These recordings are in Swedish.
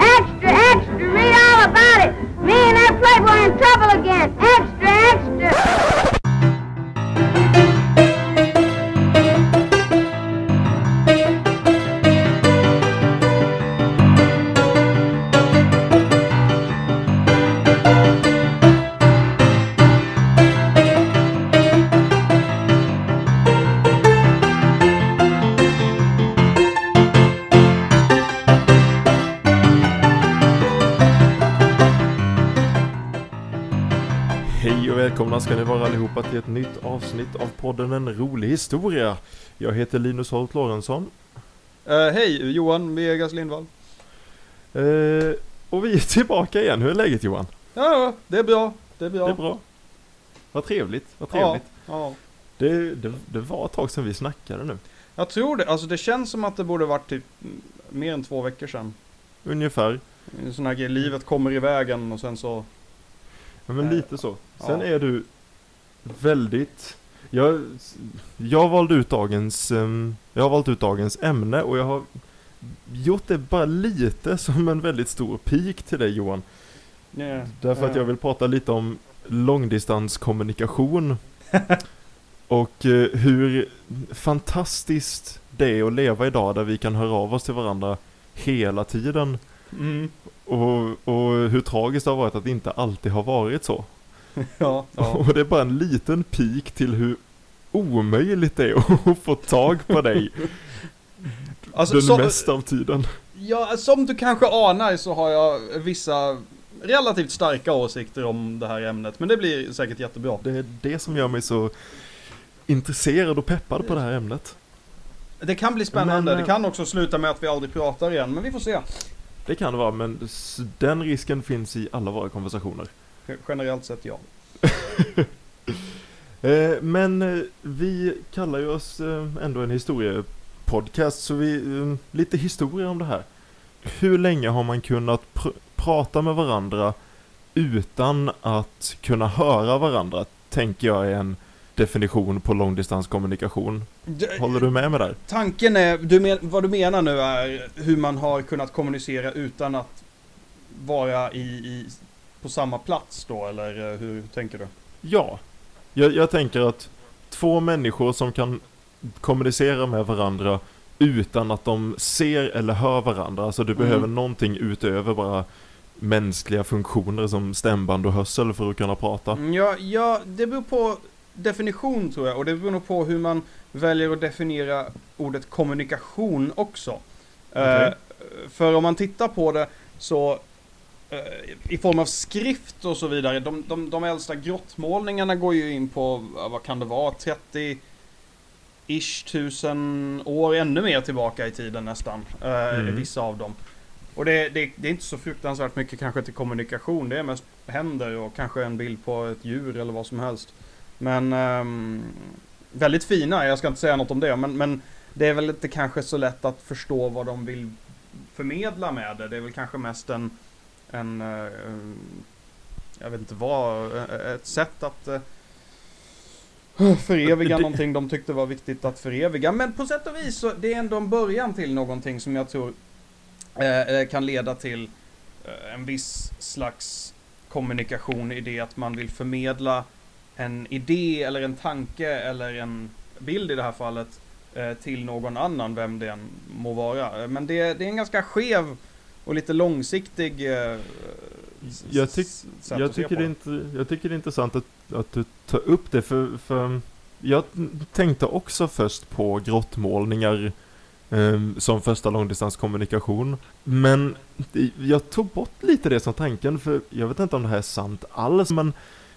Extra, extra, read all about it. Me and that playboy in trouble again. Avsnitt av podden En rolig historia. Jag heter Linus Holt Lorentzon. Eh, hej, Johan Vegas Lindvall. Eh, och vi är tillbaka igen. Hur är läget Johan? Ja, det är bra. Det är bra. Det är bra. Vad trevligt, vad trevligt. Ja, ja. Det, det, det var ett tag sedan vi snackade nu. Jag tror det. Alltså det känns som att det borde varit typ mer än två veckor sedan. Ungefär. Sån här grej, livet kommer i vägen och sen så... Ja, men lite så. Sen ja. är du väldigt... Jag, jag valde ut dagens... ehm, jag har valt ut dagens ämne och jag har gjort det bara lite som en väldigt stor pik till dig Johan. Yeah. Därför att jag vill prata lite om långdistanskommunikation. och eh, hur fantastiskt det är att leva idag där vi kan höra av oss till varandra hela tiden. Mm. Och, och hur tragiskt det har varit att det inte alltid har varit så. Ja, ja. Och det är bara en liten pik till hur omöjligt det är att få tag på dig Alltså, den så, mesta av tiden. ja, som du kanske anar så har jag vissa relativt starka åsikter om det här ämnet. Men det blir säkert jättebra. Det är det som gör mig så intresserad och peppad på det här ämnet. Det kan bli spännande. Men, det kan också sluta med att vi aldrig pratar igen. Men vi får se. Det kan det vara, men den risken finns i alla våra konversationer. Generellt sett ja. Eh, men eh, vi kallar ju oss eh, ändå en historiepodcast, så vi, lite historia om det här. Hur länge har man kunnat pr- prata med varandra utan att kunna höra varandra? Tänker jag är en definition på långdistanskommunikation. Håller du med mig där? Tanken är, du men, vad du menar nu är hur man har kunnat kommunicera utan att vara i, i på samma plats då, eller eh, hur tänker du? Ja. Jag, jag tänker att två människor som kan kommunicera med varandra utan att de ser eller hör varandra. Alltså du Mm. behöver någonting utöver bara mänskliga funktioner som stämband och hörsel för att kunna prata. Mm, Ja, ja, det beror på definition tror jag, och det beror nog på hur man väljer att definiera ordet kommunikation också. Okej. Eh, för om man tittar på det så i form av skrift och så vidare, de, de, de äldsta grottmålningarna går ju in på, vad kan det vara, 30 ish tusen år, ännu mer tillbaka i tiden nästan. eh, Mm. Vissa av dem. Och det, det, det är inte så fruktansvärt mycket kanske till kommunikation, det är mest händer och kanske en bild på ett djur eller vad som helst. Men ehm, väldigt fina, jag ska inte säga något om det, men, men det är väl inte kanske så lätt att förstå vad de vill förmedla med det. Det är väl kanske mest en, en eh, jag vet inte vad, eh, ett sätt att eh, föreviga Det- någonting de tyckte var viktigt att föreviga. Men på sätt och vis så det är ändå en början till någonting som jag tror eh, eh, kan leda till eh, en viss slags kommunikation i det att man vill förmedla en idé eller en tanke eller en bild i det här fallet eh, till någon annan, vem det än må vara. Eh, Men det, det är en ganska skev och lite långsiktig eh, Jag tyck- Jag tycker, det inte, jag tycker det är intressant att, att du tar upp det för, för jag tänkte också först på grottmålningar ehm, som första långdistanskommunikation. Men jag tog bort lite det som tanken för jag vet inte om det här är sant alls men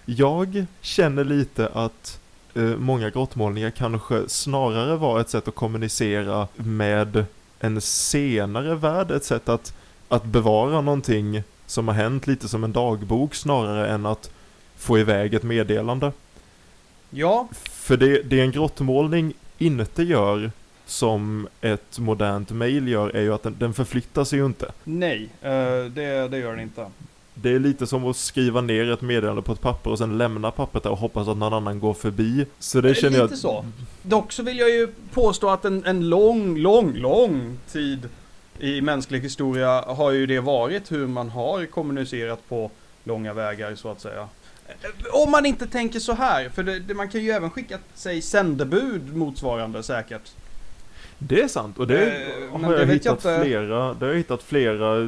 jag känner lite att eh, många grottmålningar kanske snarare var ett sätt att kommunicera med en senare värld, ett sätt att, att bevara någonting som har hänt lite som en dagbok snarare än att få iväg ett meddelande. Ja, För det, det en grottmålning inte gör som ett modernt mail gör är ju att den, den förflyttar sig ju inte. nej, eh, det, det gör den inte. Det är lite som att skriva ner ett meddelande på ett papper och sen lämna pappret där och hoppas att någon annan går förbi. Så det Eh, känner jag lite så. Dock så vill jag ju påstå att en, en lång, lång, lång tid i mänsklig historia har ju det varit hur man har kommunicerat på långa vägar så att säga. Eh, Om man inte tänker så här, för det, det, man kan ju även skicka sig sändebud motsvarande säkert. Det är sant och det Eh, har det jag jag hittat inte. flera, det har jag hittat flera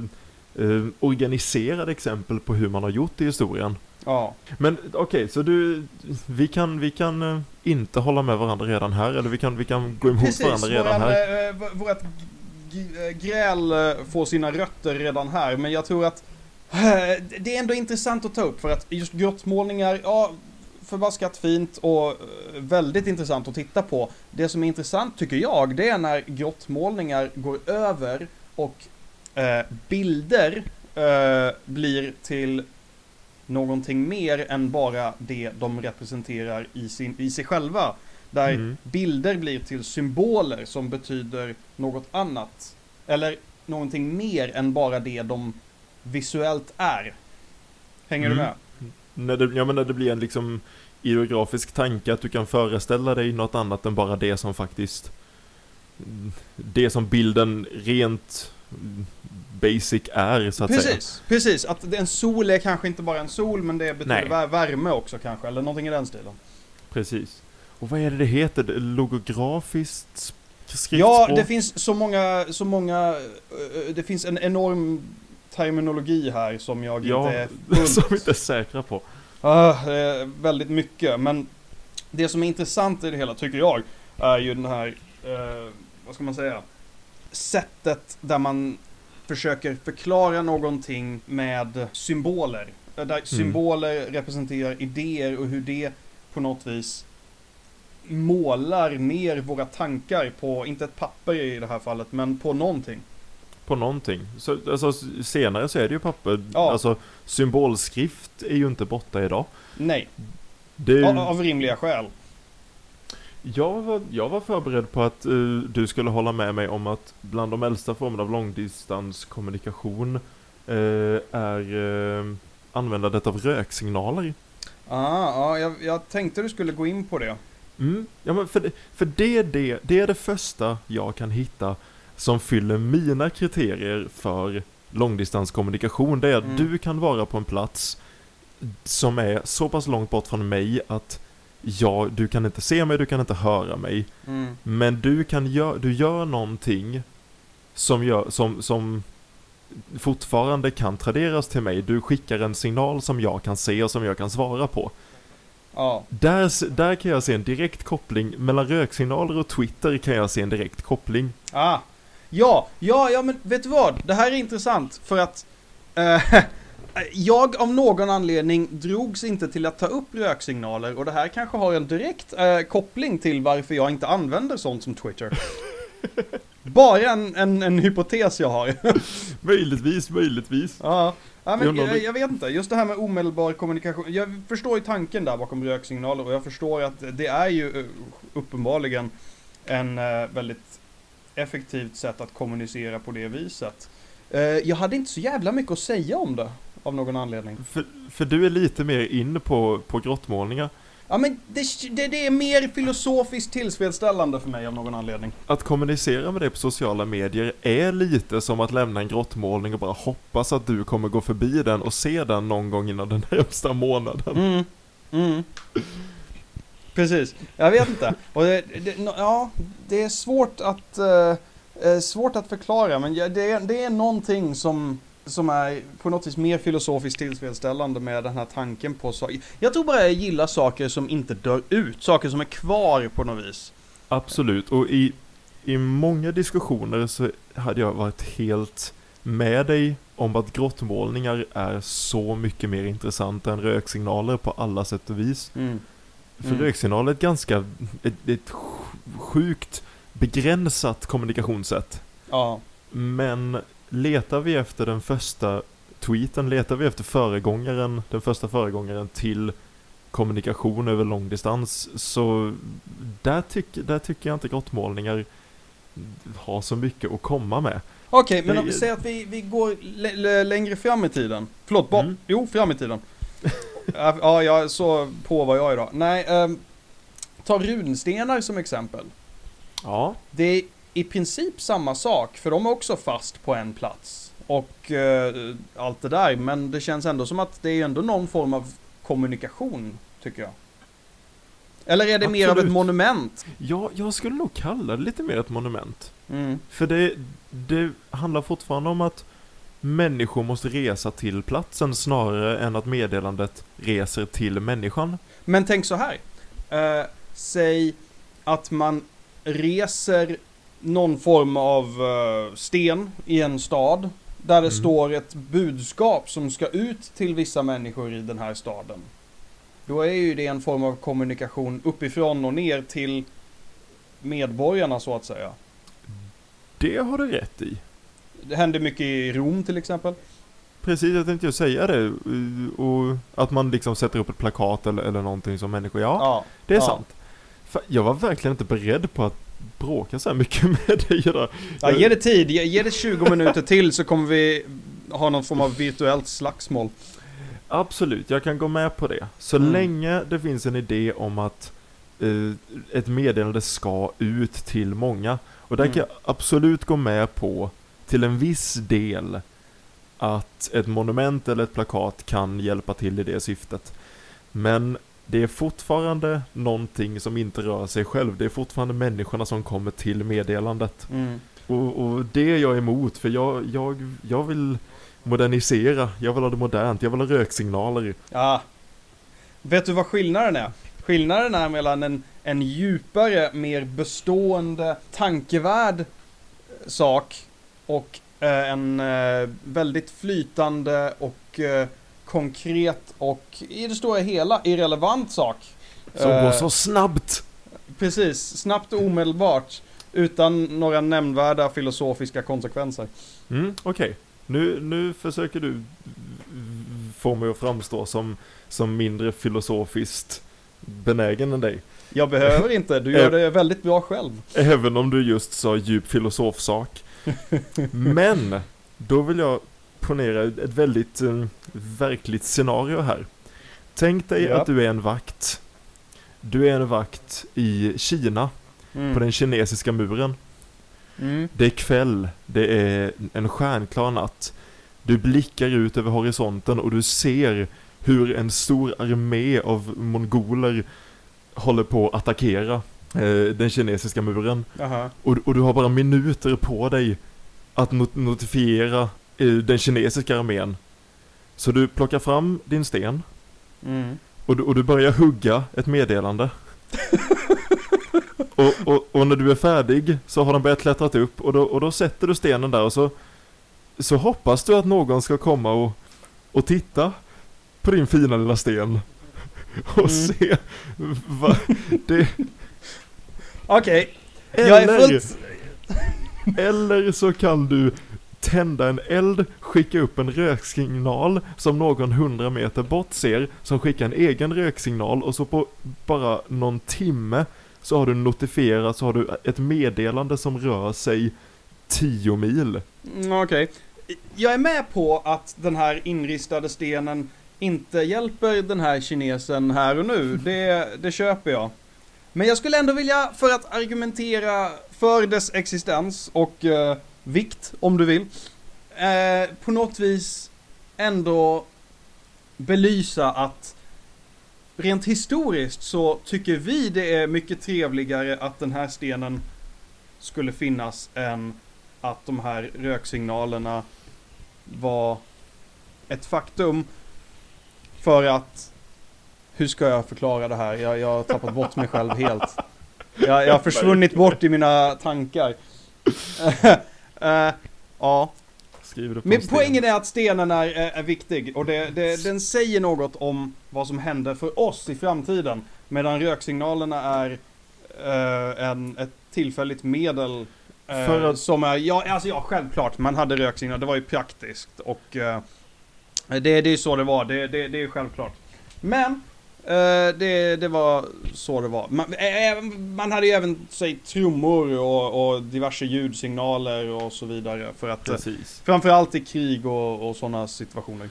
eh, organiserade exempel på hur man har gjort i historien. Ja. Men okej, så du, vi kan, vi kan eh, inte hålla med varandra redan här, eller vi kan, vi kan gå emot varandra redan våran, här. eh, v- vårat g- g- Eh, gräl eh, får sina rötter redan här, men jag tror att eh, det är ändå intressant att ta upp för att just grottmålningar, ja, förbaskat fint och väldigt intressant att titta på. Det som är intressant tycker jag, det är när grottmålningar går över och eh, bilder eh, blir till någonting mer än bara det de representerar i, sin, i sig själva. Där Mm. bilder blir till symboler som betyder något annat. Eller någonting mer än bara det de visuellt är. Hänger Mm. du med? När det, ja men när det blir en liksom ideografisk tanke att du kan föreställa dig något annat än bara det som faktiskt det som bilden rent basic är så att säga. Precis, precis. Att en sol är kanske inte bara en sol, men det betyder Nej. vär- värme också kanske, eller någonting i den stilen. Precis. Och vad är det det heter? Logografiskt sk- skriftspråk? Ja, det finns så många, så många, eh, det finns en enorm terminologi här som jag ja, inte är fullt som vi inte är säkra på. Är väldigt mycket, men det som är intressant i det hela tycker jag är ju den här, eh, vad ska man säga, sättet där man försöker förklara någonting med symboler. Eh, Där symboler representerar idéer och hur det på något vis målar ner våra tankar på, inte ett papper i det här fallet, men på någonting. På någonting. Så, alltså, senare så är det ju papper. Ja. Alltså symbolskrift är ju inte borta idag. Nej, Det av, av rimliga skäl. jag, var, jag var förberedd på att eh, du skulle hålla med mig om att bland de äldsta formerna av långdistanskommunikation eh, är eh, användandet av röksignaler. Ah, ja, jag, jag tänkte du skulle gå in på det. Mm. Ja, men för, det, för det, är det, det är det första jag kan hitta som fyller mina kriterier för långdistanskommunikation. Det är att Mm. du kan vara på en plats som är så pass långt bort från mig att ja, du kan inte se mig, du kan inte höra mig. Mm. Men du kan gör, du gör någonting som, gör, som, som fortfarande kan traderas till mig. Du skickar en signal som jag kan se och som jag kan svara på. Ja. Där, där kan jag se en direkt koppling, mellan röksignaler och Twitter kan jag se en direkt koppling. Ah. Ja, ja, ja, men vet du vad? Det här är intressant för att eh, jag av någon anledning drogs inte till att ta upp röksignaler och det här kanske har en direkt eh, koppling till varför jag inte använder sånt som Twitter. Bara en, en, en hypotes jag har. Möjligtvis, möjligtvis. ja, ja men jag, jag vet inte. Just det här med omedelbar kommunikation. Jag förstår ju tanken där bakom röksignaler och jag förstår att det är ju eh, uppenbarligen en eh, väldigt effektivt sätt att kommunicera på det viset. Eh, jag hade inte så jävla mycket att säga om det av någon anledning. För, för du är lite mer inne på, på grottmålningar. Ja men det, det, det är mer filosofiskt tillfredsställande för mig av någon anledning. Att kommunicera med dig på sociala medier är lite som att lämna en grottmålning och bara hoppas att du kommer gå förbi den och se den någon gång inom den närmsta månaden. Mm. Mm. Precis, jag vet inte. Och det, ja, det är svårt att, eh, eh, svårt att förklara men det, är, det är någonting som, som är på något vis mer filosofiskt tillfredsställande med den här tanken på saker. Jag tror bara jag gillar saker som inte dör ut, saker som är kvar på något vis. Absolut, och i, i många diskussioner så hade jag varit helt med dig om att grottmålningar är så mycket mer intressanta än röksignaler på alla sätt och vis. Mm. För Mm. röksignaler är ett ganska, ett, ett sj- sjukt begränsat kommunikationssätt. Ja. Men letar vi efter den första tweeten, letar vi efter föregångaren, den första föregångaren till kommunikation över långdistans, så där, tyck, där tycker jag inte grottmålningar har så mycket att komma med. Okej, men Det- om vi säger att vi, vi går lä- lä- längre fram i tiden. Förlåt, ba- Mm. jo, fram i tiden. ja, ja, jag så på var jag idag. Nej, ehm, ta runstenar som exempel. Ja, Det i princip samma sak, för de är också fast på en plats. Och eh, allt det där, men det känns ändå som att det är ändå någon form av kommunikation, tycker jag. Eller är det mer av ett Absolut. monument? Ja, jag skulle nog kalla det lite mer ett monument. Mm. För det, det handlar fortfarande om att människor måste resa till platsen snarare än att meddelandet reser till människan. Men tänk så här. Eh, säg att man reser någon form av eh, sten i en stad. Där det Mm. står ett budskap som ska ut till vissa människor i den här staden. Då är ju det en form av kommunikation uppifrån och ner till medborgarna så att säga. Det har du rätt i. Det händer mycket i Rom till exempel. Precis, jag tänkte ju säga det. Och att man liksom sätter upp ett plakat eller, eller någonting som människor, ja, Ja, det är ja. sant. För jag var verkligen inte beredd på att bråka så här mycket med dig idag. Ja, ge det tid, ge, ge det 20 minuter till så kommer vi ha någon form av virtuellt slagsmål. Absolut, jag kan gå med på det. Så Mm. länge det finns en idé om att eh, ett meddelande ska ut till många. Och där Mm. kan jag absolut gå med på, till en viss del, att ett monument eller ett plakat kan hjälpa till i det syftet. Men det är fortfarande någonting som inte rör sig själv. Det är fortfarande människorna som kommer till meddelandet. Mm. Och, och det är jag emot, för jag, jag, jag vill modernisera, jag vill ha det modernt, jag vill ha röksignaler. Ja. Vet du vad skillnaden är? Skillnaden är mellan en, en djupare, mer bestående, tankevärd sak och eh, en eh, väldigt flytande och eh, konkret och i det stora hela irrelevant sak. Som Eh, går så snabbt! Precis, snabbt och omedelbart. Utan några nämnvärda filosofiska konsekvenser. Mm, okej. Nu, nu försöker du få mig att framstå som, som mindre filosofiskt benägen än dig. Jag behöver inte, du gör det väldigt bra själv. Även om du just sa djup filosofsak. Men, då vill jag ponera ett väldigt eh, verkligt scenario här. Tänk dig Ja. att du är en vakt. Du är en vakt i Kina, Mm. på den kinesiska muren. Mm. Det är kväll, det är en stjärnklar natt. Du blickar ut över horisonten och du ser hur en stor armé av mongoler håller på att attackera eh, den kinesiska muren. Och, och du har bara minuter på dig att not notifiera eh, den kinesiska armén. Så du plockar fram din sten Mm. och du, och du börjar hugga ett meddelande. och, och, och när du är färdig så har de börjat klättrat upp och då, och då sätter du stenen där och så, så hoppas du att någon ska komma och, och titta på din fina lilla sten. Och Mm. se vad det... Okej, jag är fullt... eller så kan du tända en eld, skicka upp en röksignal som någon hundra meter bort ser, som skickar en egen röksignal och så på bara någon timme så har du notifierat, så har du ett meddelande som rör sig 10 mil. Mm, Okej. Jag är med på att den här inristade stenen inte hjälper den här kinesen här och nu. Det, det köper jag. Men jag skulle ändå vilja, för att argumentera för dess existens och eh, vikt, om du vill, eh, på något vis ändå belysa att rent historiskt så tycker vi det är mycket trevligare att den här stenen skulle finnas än att de här röksignalerna var ett faktum. För att, hur ska jag förklara det här? Jag, jag har tappat bort mig själv helt. Jag, jag har försvunnit bort i mina tankar. Eh, ja, men poängen är att stenen är, är, är viktig och det, det, den säger något om vad som händer för oss i framtiden. Medan röksignalerna är eh, en, ett tillfälligt medel eh, För att- som är, ja alltså ja självklart, man hade röksignaler, det var ju praktiskt och eh, det, det är ju så det var, det, det, det är självklart. Men det, det var så det var. Man, eh, man hade ju även, säg trummor och, och diverse ljudsignaler och så vidare för att eh, Precis. Framförallt i krig och, och sådana situationer.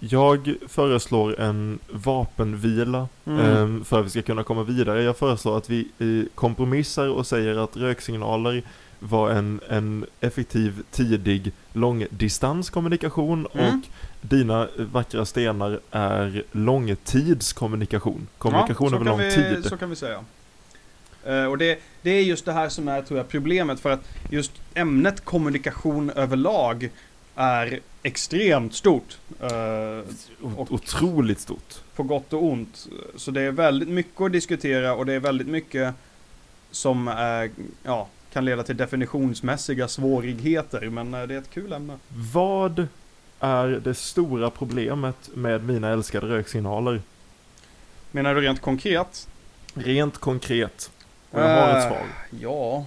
Jag föreslår en vapenvila Mm. ehm, för att vi ska kunna komma vidare. Jag föreslår att vi eh, kompromissar och säger att röksignaler vara en, en effektiv, tidig, långdistanskommunikation Mm. och dina vackra stenar är långtidskommunikation. Kommunikation Ja, över lång vi, tid. Så kan vi säga. Eh, och det, det är just det här som är, tror jag, problemet för att just ämnet kommunikation överlag är extremt stort. O- Otroligt stort. på gott och ont. Så det är väldigt mycket att diskutera och det är väldigt mycket som är, ja, kan leda till definitionsmässiga svårigheter. Men eh, det är ett kul ämne. Vad är det stora problemet med mina älskade röksignaler? Menar du rent konkret? Rent konkret. Och jag har ett Eh, svar. Ja.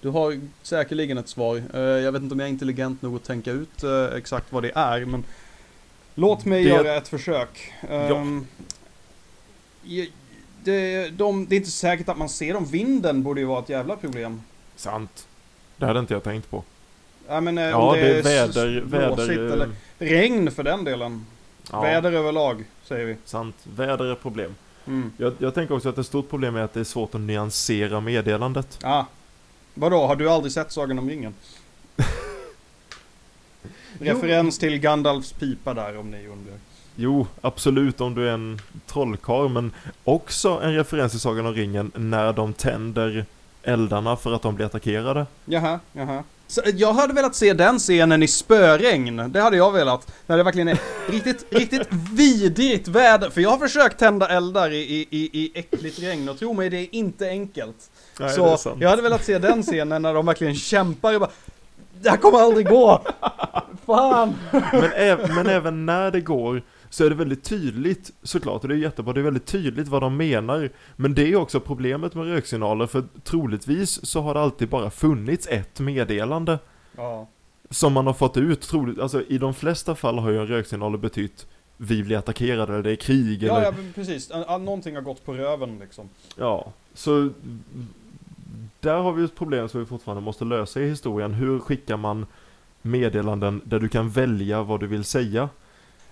Du har säkerligen ett svar. Eh, Jag vet inte om jag är intelligent nog att tänka ut exakt vad det är, men låt mig Det- göra ett försök. Ehm, je- Det, de, det är inte säkert att man ser dem. Vinden borde ju vara ett jävla problem. Sant. Det hade inte jag tänkt på. Ja, men, eh, Ja, om det är väder, väder... eller regn för den delen. Ja, Väder överlag, säger vi. sant. Väder är problem. Mm. Jag, jag tänker också att ett stort problem är att det är svårt att nyansera meddelandet. Ah. Vadå, har du aldrig sett Sagan om ringen? Referens till Gandalfs pipa där om ni undrar. Jo, absolut om du är en trollkarl, men också en referens till Sagan om ringen när de tänder eldarna för att de blir attackerade. Jaha, jaha. Så, eh, jag hade velat se den scenen i spöregn. Det hade jag velat. När det verkligen är riktigt, riktigt vidrigt väder. För jag har försökt tända eldar i, i, i, i äckligt regn och tro mig, det är inte enkelt. Nej, så jag hade velat se den scenen när de verkligen kämpar och bara Det här kommer aldrig gå! Fan! Men, äv, men även när det går så är det väldigt tydligt såklart, och det är jättebra, det är väldigt tydligt vad de menar. Men det är också problemet med röksignaler, för troligtvis så har det alltid bara funnits ett meddelande Ja. som man har fått ut. Troligt, alltså i de flesta fall har ju en röksignal betytt vi blir attackerade eller det är krig eller Ja, precis. Ja, ja, Någonting har gått på röven liksom. Ja, så där har vi ett problem som vi fortfarande måste lösa i historien. Hur skickar man meddelanden där du kan välja vad du vill säga?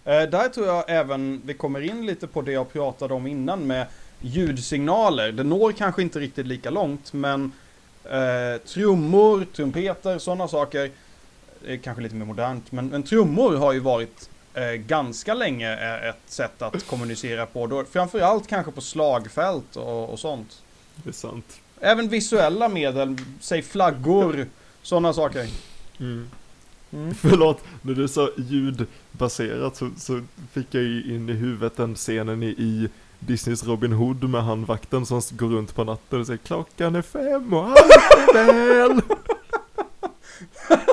Eh, där tror jag även vi kommer in lite på det jag pratade om innan med ljudsignaler. Det når kanske inte riktigt lika långt, men eh, trummor, trumpeter, sådana saker. Det är kanske lite mer modernt, men, men trummor har ju varit eh, ganska länge eh, ett sätt att kommunicera på. Då, framförallt kanske på slagfält och, och sånt. Det är sant. Även visuella medel, säg flaggor, sådana saker. Mm. Mm. Förlåt, när du sa ljudbaserat så, så fick jag ju in i huvudet den scenen i, i Disneys Robin Hood med han vakten som går runt på natten och säger klockan är fem och allt är väl.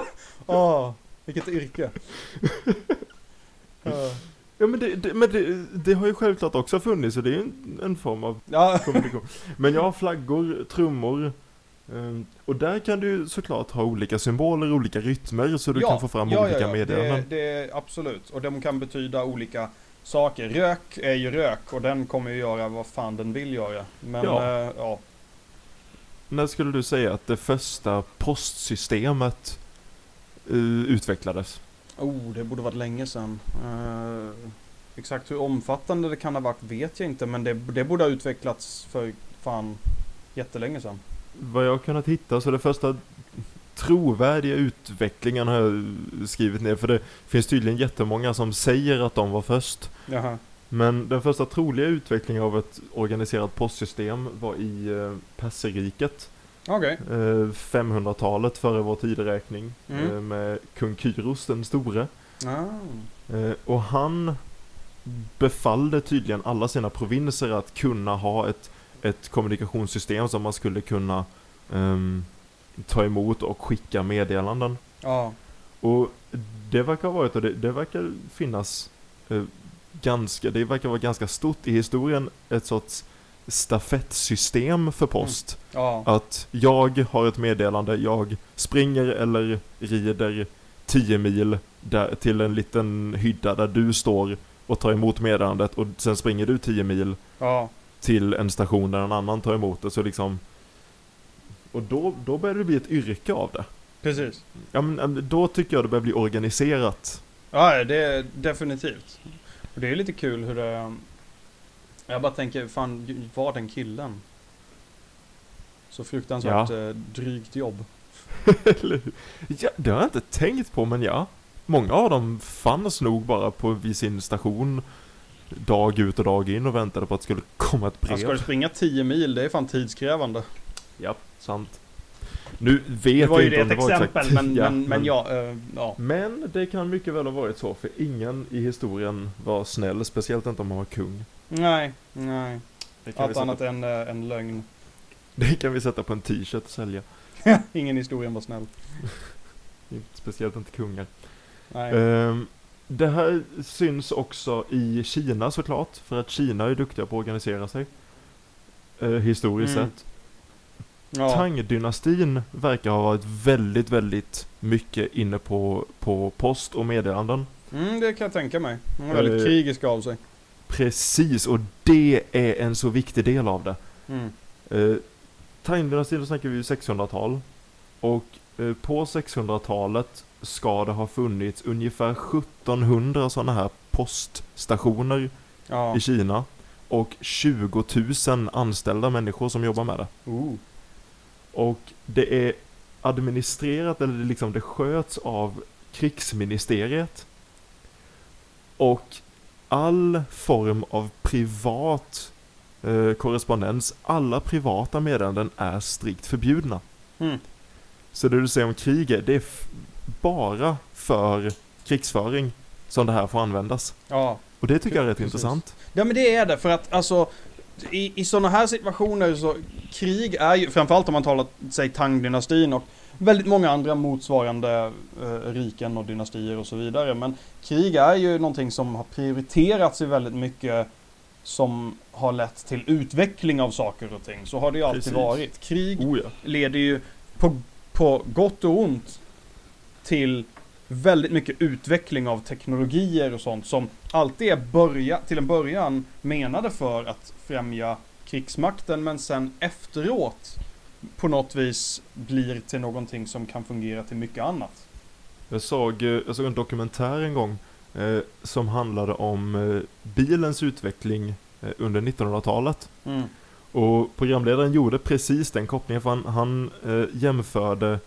Åh, vilket yrke. Ja. Ja men, det, det, men det, det har ju självklart också funnits och det är ju en, en form av Ja, kommunikation. Men jag har flaggor, trummor. Ehm, Och där kan du såklart ha olika symboler, olika rytmer så du kan få fram olika meddelanden. Det, det, absolut. Och de kan betyda olika saker. Rök är ju rök och den kommer ju göra vad fan den vill göra. Men Ja. ja, eh, ja. När skulle du säga att det första postsystemet eh, utvecklades? Oh, det borde varit länge sedan. Eh, exakt hur omfattande det kan ha varit vet jag inte. Men det, det borde ha utvecklats för fan jättelänge sedan. Vad jag kunnat hitta så det första trovärdiga utvecklingen har jag skrivit ner för det finns tydligen jättemånga som säger att de var först. Jaha. Men den första troliga utvecklingen av ett organiserat postsystem var i eh, Perserriket. Okej. Eh, 500-talet före vår tideräkning Mm. eh, med kung Kyros den store. Eh, och han befallde tydligen alla sina provinser att kunna ha ett, ett kommunikationssystem som man skulle kunna ehm, ta emot och skicka meddelanden. Ja. Och det verkar ha varit, och det, det verkar finnas eh, ganska, det verkar vara ganska stort i historien, ett sorts stafettsystem för post. Ja. Att jag har ett meddelande, jag springer eller rider 10 mil där, till en liten hydda där du står och tar emot meddelandet och sen springer du 10 mil Ja. Till en station där en annan tar emot det. Så liksom, och då, då börjar det bli ett yrke av det. Precis. Ja, men då tycker jag det börjar bli organiserat. Ja, det är definitivt. Och det är lite kul hur det... Jag bara tänker, fan, var den killen? Så fruktansvärt eh, drygt jobb. Ja, det har jag inte tänkt på, men ja. Många av dem fanns nog bara på vid sin station dag ut och dag in och väntade på att det skulle komma ett Ja, ska du brev. springa 10 mil, det är fan tidskrävande. Ja, sant. Nu vet Det var jag ju inte det om ett det var exempel, exakt. men, Ja, men, men ja, eh, ja. Men det kan mycket väl ha varit så, för ingen i historien var snäll, speciellt inte om man var kung. Nej, nej. Det kan, vi Allt annat än eh, en lögn. det kan vi sätta på en t-shirt och sälja. Ingen historien var snäll. Speciellt inte kungar. Nej. Ehm, det här syns också i Kina såklart, för att Kina är duktiga på att organisera sig. Eh, historiskt Mm. sett. ja. Tang-dynastin verkar ha varit väldigt, väldigt mycket inne på, på post och meddelanden. Mm, det kan jag tänka mig. De är väldigt Eh, krigiska av sig. Precis, och det är en så viktig del av det. Mm. Eh, Tang-dynastin, då snackar vi ju 600-tal. Och eh, på 600-talet ska det ha funnits ungefär 1700 sådana här poststationer Ja. i Kina. Och 20 000 anställda människor som jobbar med det. Oh. Och det är administrerat, eller det liksom det sköts av krigsministeriet. Och all form av privat eh, korrespondens, alla privata meddelanden är strikt förbjudna. Mm. Så det du säger om kriget, det är bara för krigsföring som det här får användas. Ja. Och det tycker jag är rätt Precis. intressant. ja, men det är det. För att alltså, i, i sådana här situationer så, krig är ju, framförallt om man talar, säg Tang-dynastin och väldigt många andra motsvarande eh, riken och dynastier och så vidare. Men krig är ju någonting som har prioriterats i väldigt mycket som har lett till utveckling av saker och ting. Så har det ju alltid Precis. varit. Krig Oh ja. leder ju på, på gott och ont till väldigt mycket utveckling av teknologier och sånt som alltid är börja, till en början menade för att främja krigsmakten men sen efteråt på något vis blir till någonting som kan fungera till mycket annat. Jag såg, eh, jag såg en dokumentär en gång eh, som handlade om eh, bilens utveckling eh, under 1900-talet. Mm. Och programledaren gjorde precis den kopplingen för han, han eh, jämförde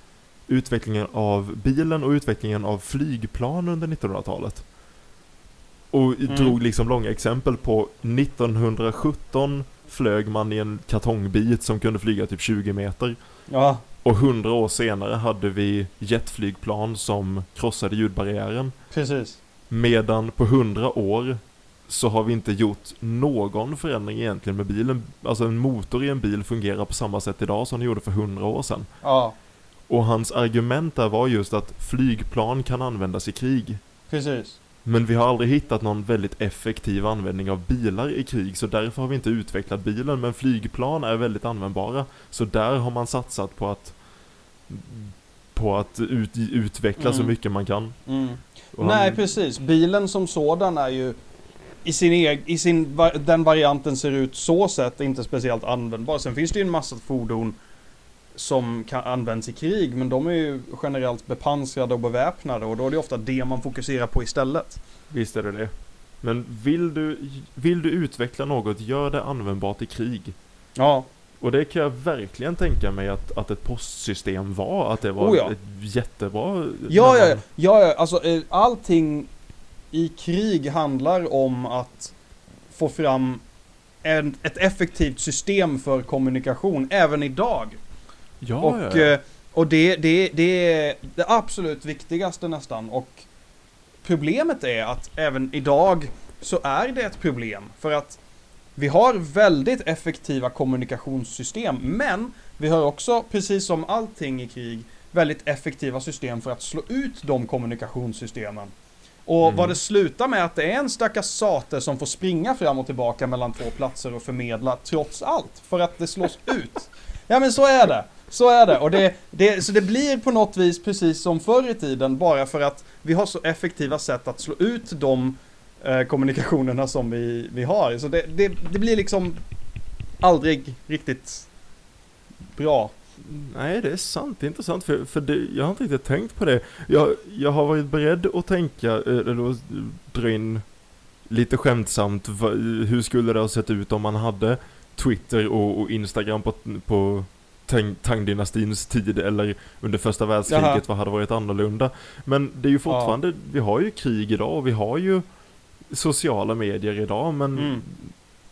utvecklingen av bilen och utvecklingen av flygplan under 1900-talet. Och Mm. drog liksom långa exempel på 1917 flög man i en kartongbit som kunde flyga typ 20 meter. Ja, Och 100 år senare hade vi jetflygplan som krossade ljudbarriären. precis. Medan på 100 år så har vi inte gjort någon förändring egentligen med bilen. Alltså en motor i en bil fungerar på samma sätt idag som den gjorde för 100 år sedan. Ja, Och hans argument där var just att flygplan kan användas i krig. precis. Men vi har aldrig hittat någon väldigt effektiv användning av bilar i krig, så därför har vi inte utvecklat bilen. Men flygplan är väldigt användbara. Så där har man satsat på att på att ut, utveckla så Mm. mycket man kan. Mm. Han- Nej, precis. Bilen som sådan är ju i sin, eg- i sin den varianten ser ut så sett inte speciellt användbar. Sen finns det ju en massa fordon som kan användas i krig, men de är ju generellt bepansrade och beväpnade och då är det ofta det man fokuserar på istället. Visst är det det. Men vill du, vill du utveckla något, gör det användbart i krig. Ja, Och det kan jag verkligen tänka mig att, att ett postsystem var. Att det var Oh ja. ett jättebra... ja, ja, ja, ja, alltså eh, allting i krig handlar om att få fram en, ett effektivt system för kommunikation, även idag. Ja, och ja, ja. eh, och det, det, det är det absolut viktigaste nästan. Och problemet är att även idag så är det ett problem. För att vi har väldigt effektiva kommunikationssystem. Men vi har också, precis som allting i krig, väldigt effektiva system för att slå ut de kommunikationssystemen. Och Mm. vad det slutar med att det är en stackars sate som får springa fram och tillbaka mellan två platser och förmedla trots allt. För att det slås ut. Ja men så är det. Så är det. Och det, det, så det blir på något vis precis som förr i tiden bara för att vi har så effektiva sätt att slå ut de eh, kommunikationerna som vi, vi har. Så det, det, det blir liksom aldrig riktigt bra. Nej, det är sant. Det är intressant för, för det, jag har inte riktigt tänkt på det. Jag, jag har varit beredd att tänka, eh, eller att dra in lite skämtsamt, hur skulle det ha sett ut om man hade Twitter och, och Instagram på, på Tang-dynastins tid eller under första världskriget, Jaha. vad hade varit annorlunda? Men det är ju fortfarande, vi har ju krig idag och vi har ju sociala medier idag, men Mm.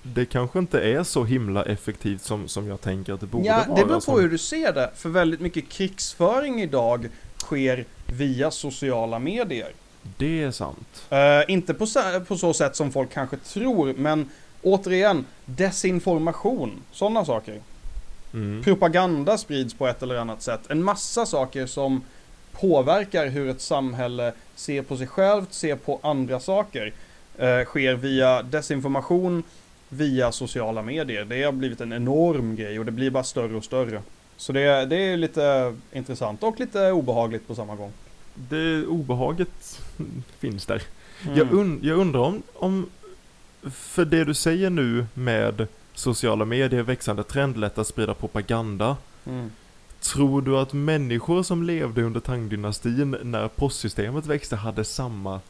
det kanske inte är så himla effektivt som, som jag tänker att det borde Ja, vara. det beror som- på hur du ser det. För väldigt mycket krigsföring idag sker via sociala medier. Det är sant. Eh, inte på, på så sätt som folk kanske tror, men återigen, desinformation, sådana saker. Mm. Propaganda sprids på ett eller annat sätt. En massa saker som påverkar hur ett samhälle ser på sig självt, ser på andra saker, eh, sker via desinformation, via sociala medier. Det har blivit en enorm grej och det blir bara större och större. Så det, det är lite intressant och lite obehagligt på samma gång. Det obehaget finns där. Mm. Jag, un jag undrar om, om, för det du säger nu med sociala medier, växande trend, lätt att sprida propaganda. Mm. Tror du att människor som levde under Tang-dynastin när postsystemet växte hade samma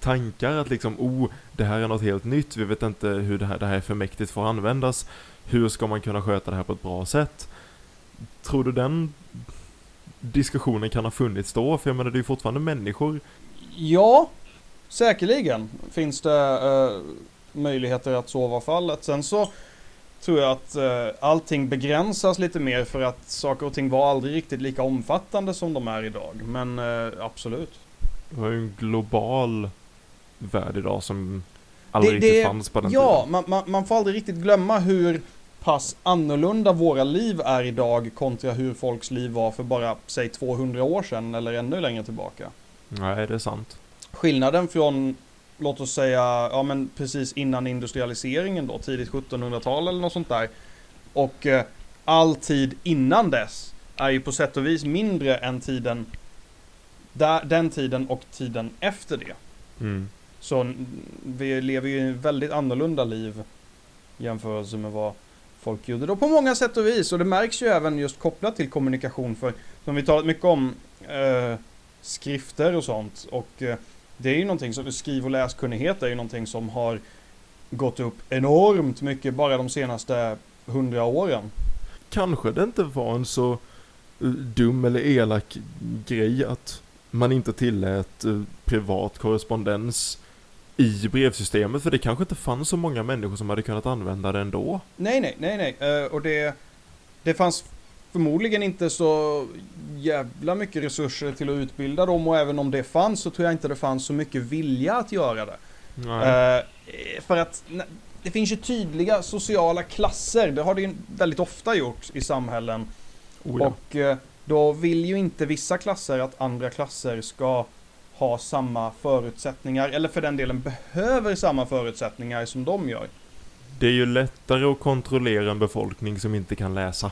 tankar? Att liksom, oh, det här är något helt nytt, vi vet inte hur det här, det här är för mäktigt för att användas. Hur ska man kunna sköta det här på ett bra sätt? Tror du den diskussionen kan ha funnits då? För jag menar, det är ju fortfarande människor. Ja, säkerligen finns det eh, möjligheter att så vara fallet. Sen så tror jag att eh, allting begränsas lite mer för att saker och ting var aldrig riktigt lika omfattande som de är idag. Men eh, absolut. Vi har ju en global värld idag som aldrig Det- riktigt det- fanns på den Ja, tiden. man, man, man får aldrig riktigt glömma hur pass annorlunda våra liv är idag kontra hur folks liv var för bara, säg 200 år sedan eller ännu längre tillbaka. Nej, det är sant. skillnaden från, låt oss säga, ja men precis innan industrialiseringen då, tidigt 1700-tal eller något sånt där. Och eh, all tid innan dess är ju på sätt och vis mindre än tiden, där, den tiden och tiden efter det. Mm. Så vi lever ju ett väldigt annorlunda liv jämförelse med vad folk gjorde då på många sätt och vis. Och det märks ju även just kopplat till kommunikation för som vi talat mycket om eh, skrifter och sånt. Och eh, det är ju någonting som, skriv och läskunnighet är ju någonting som har gått upp enormt mycket bara de senaste hundra åren. Kanske det inte var en så eh, dum eller elak grej att man inte tillät eh, privat korrespondens i brevsystemet, för det kanske inte fanns så många människor som hade kunnat använda det ändå. Nej, nej, nej, nej. Eh, och det, det fanns förmodligen inte så jävla mycket resurser till att utbilda dem och även om det fanns så tror jag inte det fanns så mycket vilja att göra det. Eh, för att det finns ju tydliga sociala klasser, det har det ju väldigt ofta gjort i samhällen. oh, ja. Och eh, då vill ju inte vissa klasser att andra klasser ska ha samma förutsättningar, eller för den delen behöver samma förutsättningar som de gör. Det är ju lättare att kontrollera en befolkning som inte kan läsa.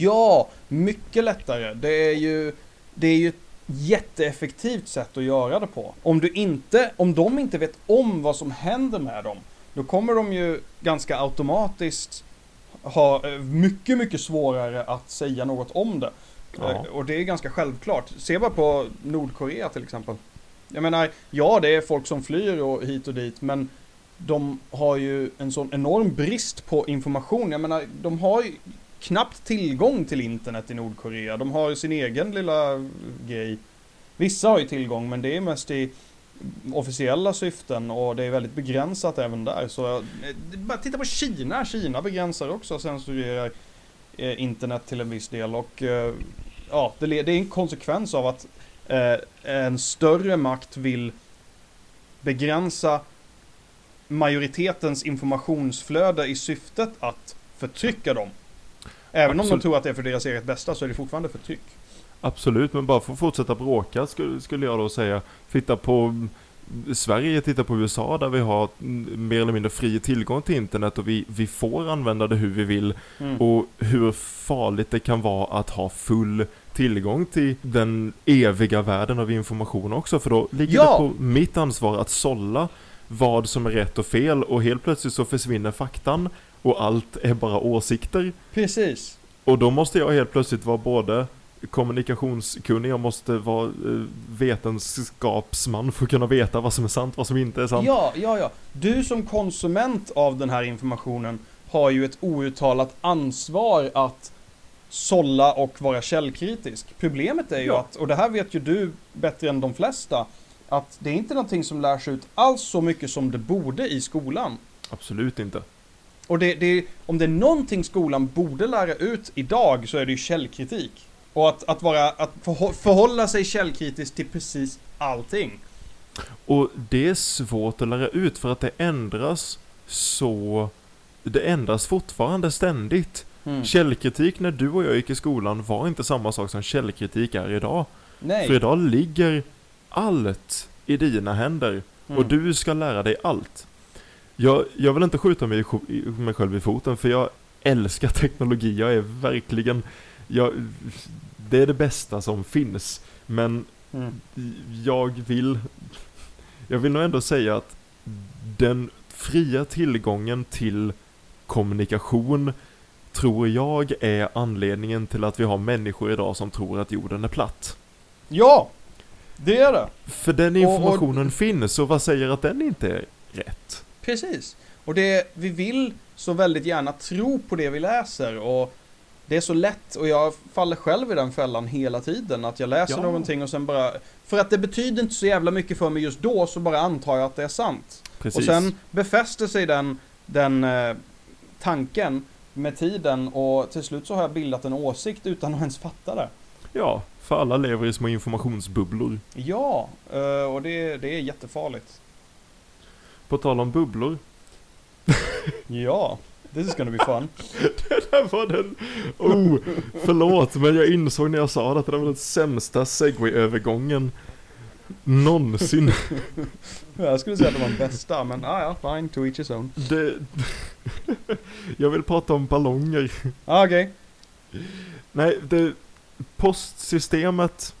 Ja, mycket lättare. Det är ju, det är ju ett jätteeffektivt sätt att göra det på. Om du inte, om de inte vet om vad som händer med dem, då kommer de ju ganska automatiskt ha eh, mycket, mycket svårare att säga något om det. Ja. Eh, Och det är ganska självklart. Se bara på Nordkorea till exempel. Jag menar, ja det är folk som flyr och hit och dit, men de har ju en sån enorm brist på information. Jag menar, de har ju knappt tillgång till internet i Nordkorea. De har ju sin egen lilla grej. Vissa har ju tillgång, men det är mest i officiella syften och det är väldigt begränsat även där. Så eh, bara titta på Kina. Kina begränsar också och censurerar eh, internet till en viss del och eh, ja, det, är en konsekvens av att en större makt vill begränsa majoritetens informationsflöde i syftet att förtrycka dem. Även om de Absolut. tror att det är för deras eget bästa så är det fortfarande förtryck. Absolut, men bara för att fortsätta bråka skulle, skulle jag då säga. Titta på mm, Sverige, titta på USA där vi har mm, mer eller mindre fri tillgång till internet och vi, vi får använda det hur vi vill. Mm. Och hur farligt det kan vara att ha full tillgång till den eviga världen av information också. För då ligger Ja! det på mitt ansvar att sålla vad som är rätt och fel och helt plötsligt så försvinner faktan och allt är bara åsikter. Precis. Och då måste jag helt plötsligt vara både kommunikationskunnig, jag måste vara eh, vetenskapsman för att kunna veta vad som är sant, vad som inte är sant. Ja, ja, ja. Du som konsument av den här informationen har ju ett outtalat ansvar att sålla och vara källkritisk. Problemet är ju Ja. att, och det här vet ju du bättre än de flesta, att det är inte någonting som lärs ut alls så mycket som det borde i skolan. Absolut inte. Och det, det, om det är någonting skolan borde lära ut idag så är det ju källkritik. Och att, att, vara, att förhå- förhålla sig källkritiskt till precis allting. Och det är svårt att lära ut för att det ändras så... Det ändras fortfarande ständigt. Mm. Källkritik när du och jag gick i skolan var inte samma sak som källkritik är idag. Nej. För idag ligger allt i dina händer. Mm. Och du ska lära dig allt. Jag, jag vill inte skjuta mig, mig själv i foten för jag älskar teknologi. Jag är verkligen... Jag, det är det bästa som finns. Men Mm. jag vill... Jag vill nog ändå säga att den fria tillgången till kommunikation tror jag är anledningen till att vi har människor idag som tror att jorden är platt. Ja! Det är det. För den Och- och- informationen finns, och vad säger att den inte är rätt? Precis. Och det, vi vill så väldigt gärna tro på det vi läser och det är så lätt och jag faller själv i den fällan hela tiden att jag läser Ja. någonting och sen bara för att det betyder inte så jävla mycket för mig just då så bara antar jag att det är sant. Precis. Och sen befäster sig den, den eh, tanken med tiden och till slut så har jag bildat en åsikt utan att ens fatta det. Ja, för alla lever i små informationsbubblor. Ja, eh, och det, det är jättefarligt. På tal om bubblor. Ja, this is gonna be fun. Där var den... Oh, förlåt, men jag insåg när jag sa det att det var den sämsta segway-övergången någonsin. Jag skulle säga att det var den bästa, men ah, ja, fine, to each his own. Det... Jag vill prata om ballonger. Ah, Okej. Nej, det... Postsystemet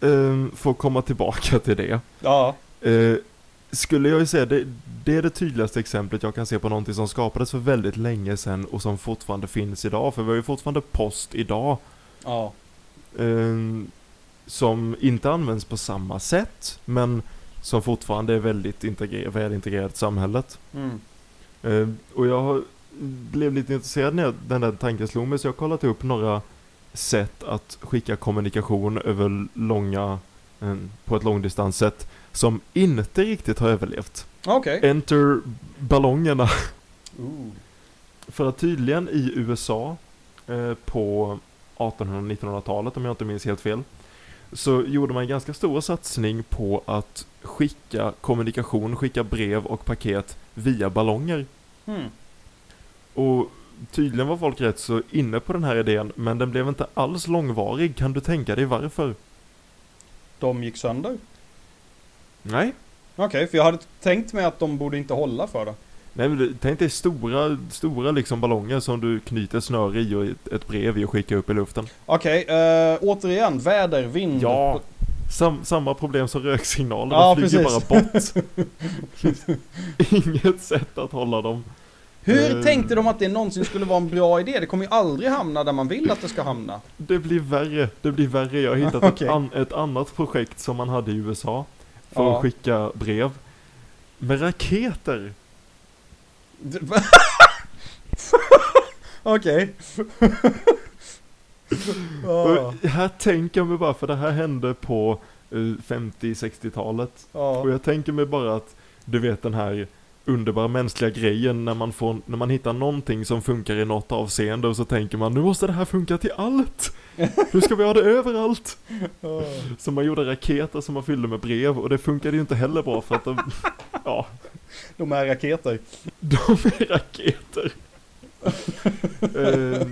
eh, får komma tillbaka till det. Ja. Eh, skulle jag ju säga, det, det är det tydligaste exemplet jag kan se på någonting som skapades för väldigt länge sedan och som fortfarande finns idag. För vi har ju fortfarande post idag. Ja. eh, som inte används på samma sätt, men som fortfarande är väldigt integrer- väl integrerat i samhället. Mm. Eh, och jag har, blev lite intresserad när jag- den där tanken slog mig, så jag har kollat upp några sätt att skicka kommunikation över långa, eh, på ett långdistanssätt, som inte riktigt har överlevt. Okej. Enter ballongerna. Ooh. För att tydligen i USA eh, på 1800-1900-talet, om jag inte minns helt fel, så gjorde man en ganska stor satsning på att skicka kommunikation, skicka brev och paket via ballonger. Hmm. Och tydligen var folk rätt så inne på den här idén, men den blev inte alls långvarig. Kan du tänka dig varför? De gick sönder? Nej. Okej, för jag hade tänkt mig att de borde inte hålla för det. Nej men tänk dig stora, stora liksom ballonger som du knyter snöre i och ett, brev i och skickar upp i luften. Okej, eh, återigen, väder, vind. Ja. Sam, samma problem som röksignaler, Ja, de flyger precis. bara bort. Inget sätt att hålla dem. Hur Eh. tänkte de att det någonsin skulle vara en bra idé? Det kommer ju aldrig hamna där man vill att det ska hamna. Det blir värre, det blir värre. Jag har hittat Okej. ett, an, ett annat projekt som man hade i USA för Ja. att skicka brev. Med raketer. Okej. Och här tänker jag mig bara, för det här hände på eh, 50-60-talet. Ja. Och jag tänker mig bara att, du vet den här underbara mänskliga grejen när man, får, när man hittar någonting som funkar i något avseende och så tänker man nu måste det här funka till allt! Nu ska vi ha det överallt! Så man gjorde raketer som man fyllde med brev och det funkade ju inte heller bra för att de, ja, De är raketer. de är raketer. Eh,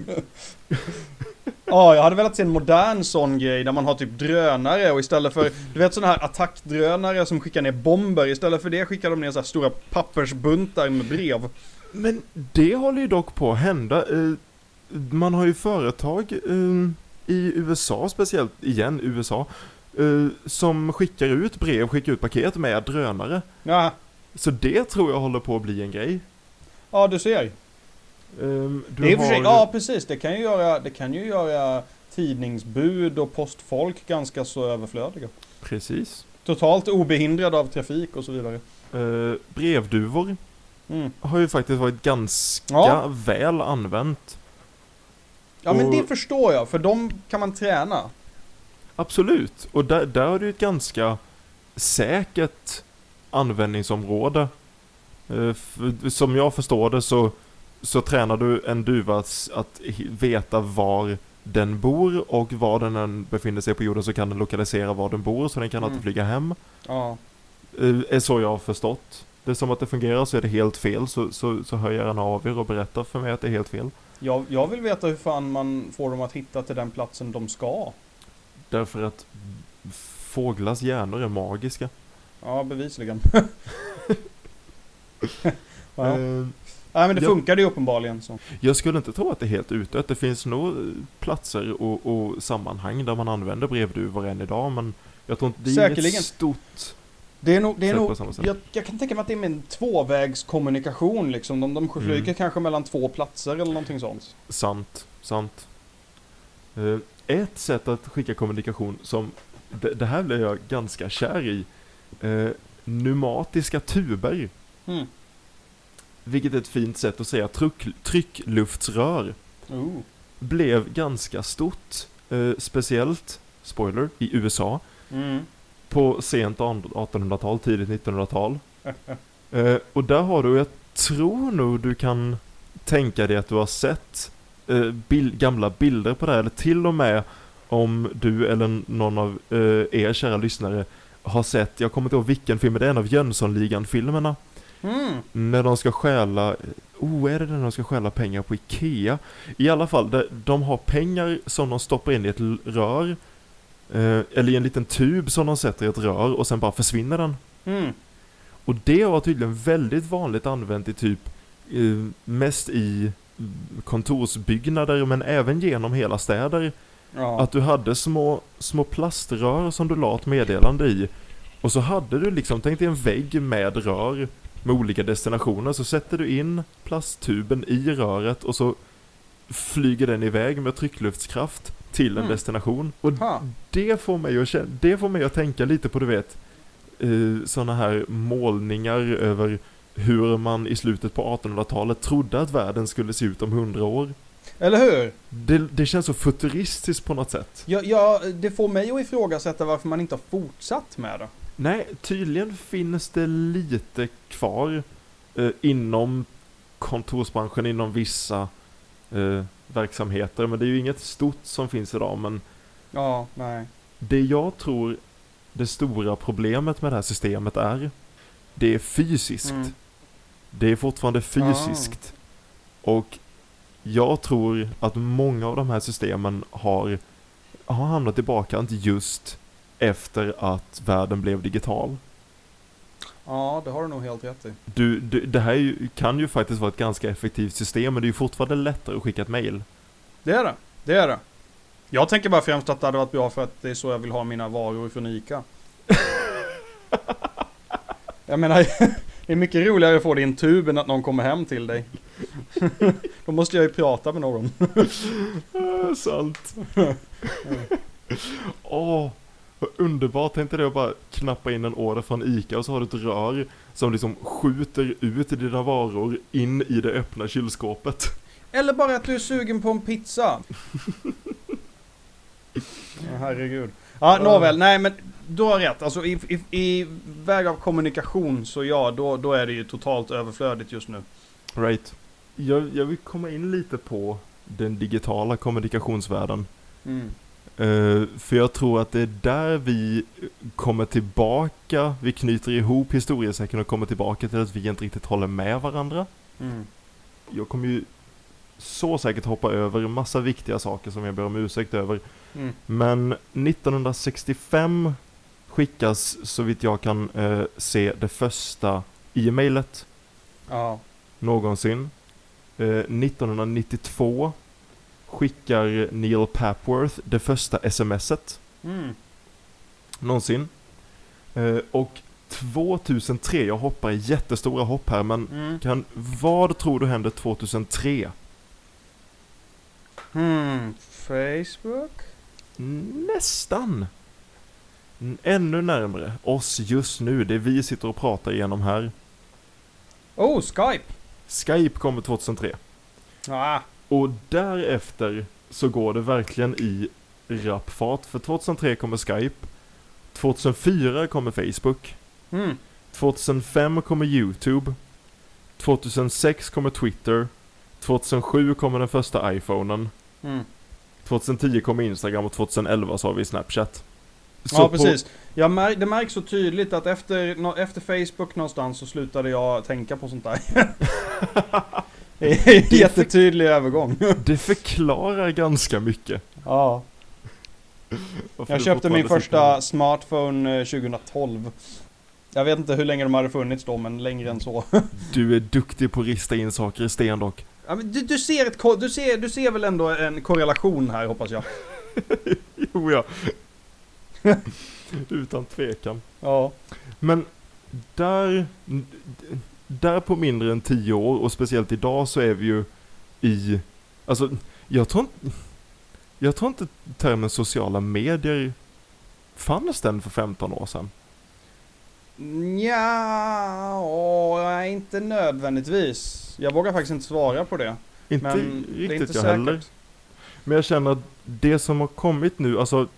Ja, jag hade velat se en modern sån grej där man har typ drönare och istället för, du vet sådana här attackdrönare som skickar ner bomber, istället för det skickar de ner så här stora pappersbuntar med brev. Men det håller ju dock på att hända. Eh, Man har ju företag eh, i USA speciellt, igen USA, eh, som skickar ut brev, skickar ut paket med drönare. Ja, Så det tror jag håller på att bli en grej. ja du ser. Eh, Du det är för sig, har- ja precis, det kan ju göra, det kan ju göra tidningsbud och postfolk ganska så överflödiga. Precis. Totalt obehindrade av trafik och så vidare. Eh, brevduvor Mm. har ju faktiskt varit ganska Ja. väl använt. Ja men Och- det förstår jag, för de kan man träna. Absolut, och där, där har du ett ganska säkert användningsområde. Eh, Som jag förstår det så, så tränar du en duva att, veta var den bor och var den än befinner sig på jorden så kan den lokalisera var den bor så den kan alltid Mm. flyga hem. Ja. Eh, Är så jag har förstått. Det är som att det fungerar så är det helt fel så, så, så hör gärna av er och berättar för mig att det är helt fel. Jag, jag vill veta hur fan man får dem att hitta till den platsen de ska. Därför att fåglars hjärnor är magiska. Ja, bevisligen. ja. Eh, Nej men det funkade ju uppenbarligen så. Jag skulle inte tro att det är helt utdött. Det finns nog eh, platser och, och sammanhang där man använder brevduvor än idag, men jag tror inte det är Säkerligen. inget stort Det är nog, det är nog jag, jag kan tänka mig att det är med en tvåvägskommunikation liksom. De, de flyger Mm. kanske mellan två platser eller någonting sånt. Sant, sant. Eh, ett sätt att skicka kommunikation som, det, det här blev jag ganska kär i, eh, pneumatiska tuber, Mm. vilket är ett fint sätt att säga tryck, tryckluftsrör, Oh. blev ganska stort, eh, speciellt, spoiler, i USA. Mm. På sent 1800-tal, tidigt 1900-tal. Eh, och där har du, jag tror nog du kan tänka dig att du har sett eh, bil- gamla bilder på det här, eller till och med om du eller någon av eh, er kära lyssnare har sett, jag kommer inte ihåg vilken film, men det är en av Jönssonligan-filmerna. Mm. När de ska stjäla, oh är det när de ska stjäla pengar på Ikea? I alla fall, de, har pengar som de stoppar in i ett rör, eh, eller i en liten tub som de sätter i ett rör och sen bara försvinner den. Mm. Och det var tydligen väldigt vanligt använt i typ, eh, mest i kontorsbyggnader men även genom hela städer. Ja. Att du hade små, små plaströr som du la ett meddelande i. Och så hade du liksom, tänk dig en vägg med rör med olika destinationer. Så sätter du in plasttuben i röret och så flyger den iväg med tryckluftskraft till en Mm. destination. Och Ha. det får mig att känna, det får mig att tänka lite på du vet eh, sådana här målningar över hur man i slutet på 1800-talet trodde att världen skulle se ut om 100 år. Eller hur? Det, det känns så futuristiskt på något sätt. Ja, ja, det får mig att ifrågasätta varför man inte har fortsatt med det. Nej, tydligen finns det lite kvar eh, inom kontorsbranschen, inom vissa eh, verksamheter. Men det är ju inget stort som finns idag. Men Ja, nej. det jag tror det stora problemet med det här systemet är, det är fysiskt. Mm. Det är fortfarande fysiskt. Och jag tror att många av de här systemen har, har hamnat i bakkant just efter att världen blev digital. Ja, det har du nog helt rätt i. Du, du, det här är ju, kan ju faktiskt vara ett ganska effektivt system, men det är ju fortfarande lättare att skicka ett mail. Det är det. Det är det. Jag tänker bara främst att det hade varit bra för att det är så jag vill ha mina varor från ICA. jag menar, det är mycket roligare att få det i en tub än att någon kommer hem till dig. Då måste jag ju prata med någon. Sant. Åh, vad underbart. Tänk dig det att bara knappa in en order från ICA och så har du ett rör som liksom skjuter ut dina varor in i det öppna kylskåpet. Eller bara att du är sugen på en pizza. Ja, herregud. Ja, nåväl. Nej, men du har rätt. Alltså i, i, i väg av kommunikation så ja, då, då är det ju totalt överflödigt just nu. Right. Jag, jag vill komma in lite på den digitala kommunikationsvärlden. Mm. Eh, för jag tror att det är där vi kommer tillbaka, vi knyter ihop historiesäcken och kommer tillbaka till att vi inte riktigt håller med varandra. Mm. Jag kommer ju så säkert hoppa över en massa viktiga saker som jag ber om ursäkt över. Mm. Men 1965 skickas, så vitt jag kan eh, se, det första e-mailet Ja. någonsin. Eh, 1992 skickar Neil Papworth det första smset Mm. någonsin. Eh, och 2003, jag hoppar jättestora hopp här, men Mm. kan, vad tror du händer 2003? Hmm. Facebook? Nästan! Ännu närmare oss just nu, det vi sitter och pratar igenom här. Oh, Skype! Skype kommer 2003. Ah. Och därefter så går det verkligen i rapp fart. För 2003 kommer Skype, 2004 kommer Facebook, Mm. 2005 kommer YouTube, 2006 kommer Twitter, 2007 kommer den första iPhonen, Mm. 2010 kommer Instagram och 2011 så har vi Snapchat. Så Ja, på- precis. Jag mär, det märks så tydligt att efter, efter Facebook någonstans så slutade jag tänka på sånt där. Jättetydlig övergång. Det förklarar ganska mycket. Ja. varför Jag köpte min första smartphone eh, 2012. Jag vet inte hur länge de hade funnits då, men längre än så. Du är duktig på att rista in saker i sten dock. Ja, du, du, ser ett, du, ser, du ser väl ändå en korrelation här, hoppas jag? Jo ja. Utan tvekan. Ja. Men där, där på mindre än tio år och speciellt idag så är vi ju i, alltså jag tror inte, jag tror inte termen sociala medier fanns den för 15 år sedan. Ja, åh, inte nödvändigtvis. Jag vågar faktiskt inte svara på det. Inte Men det är riktigt inte jag säkert. heller. Men jag känner att det som har kommit nu, alltså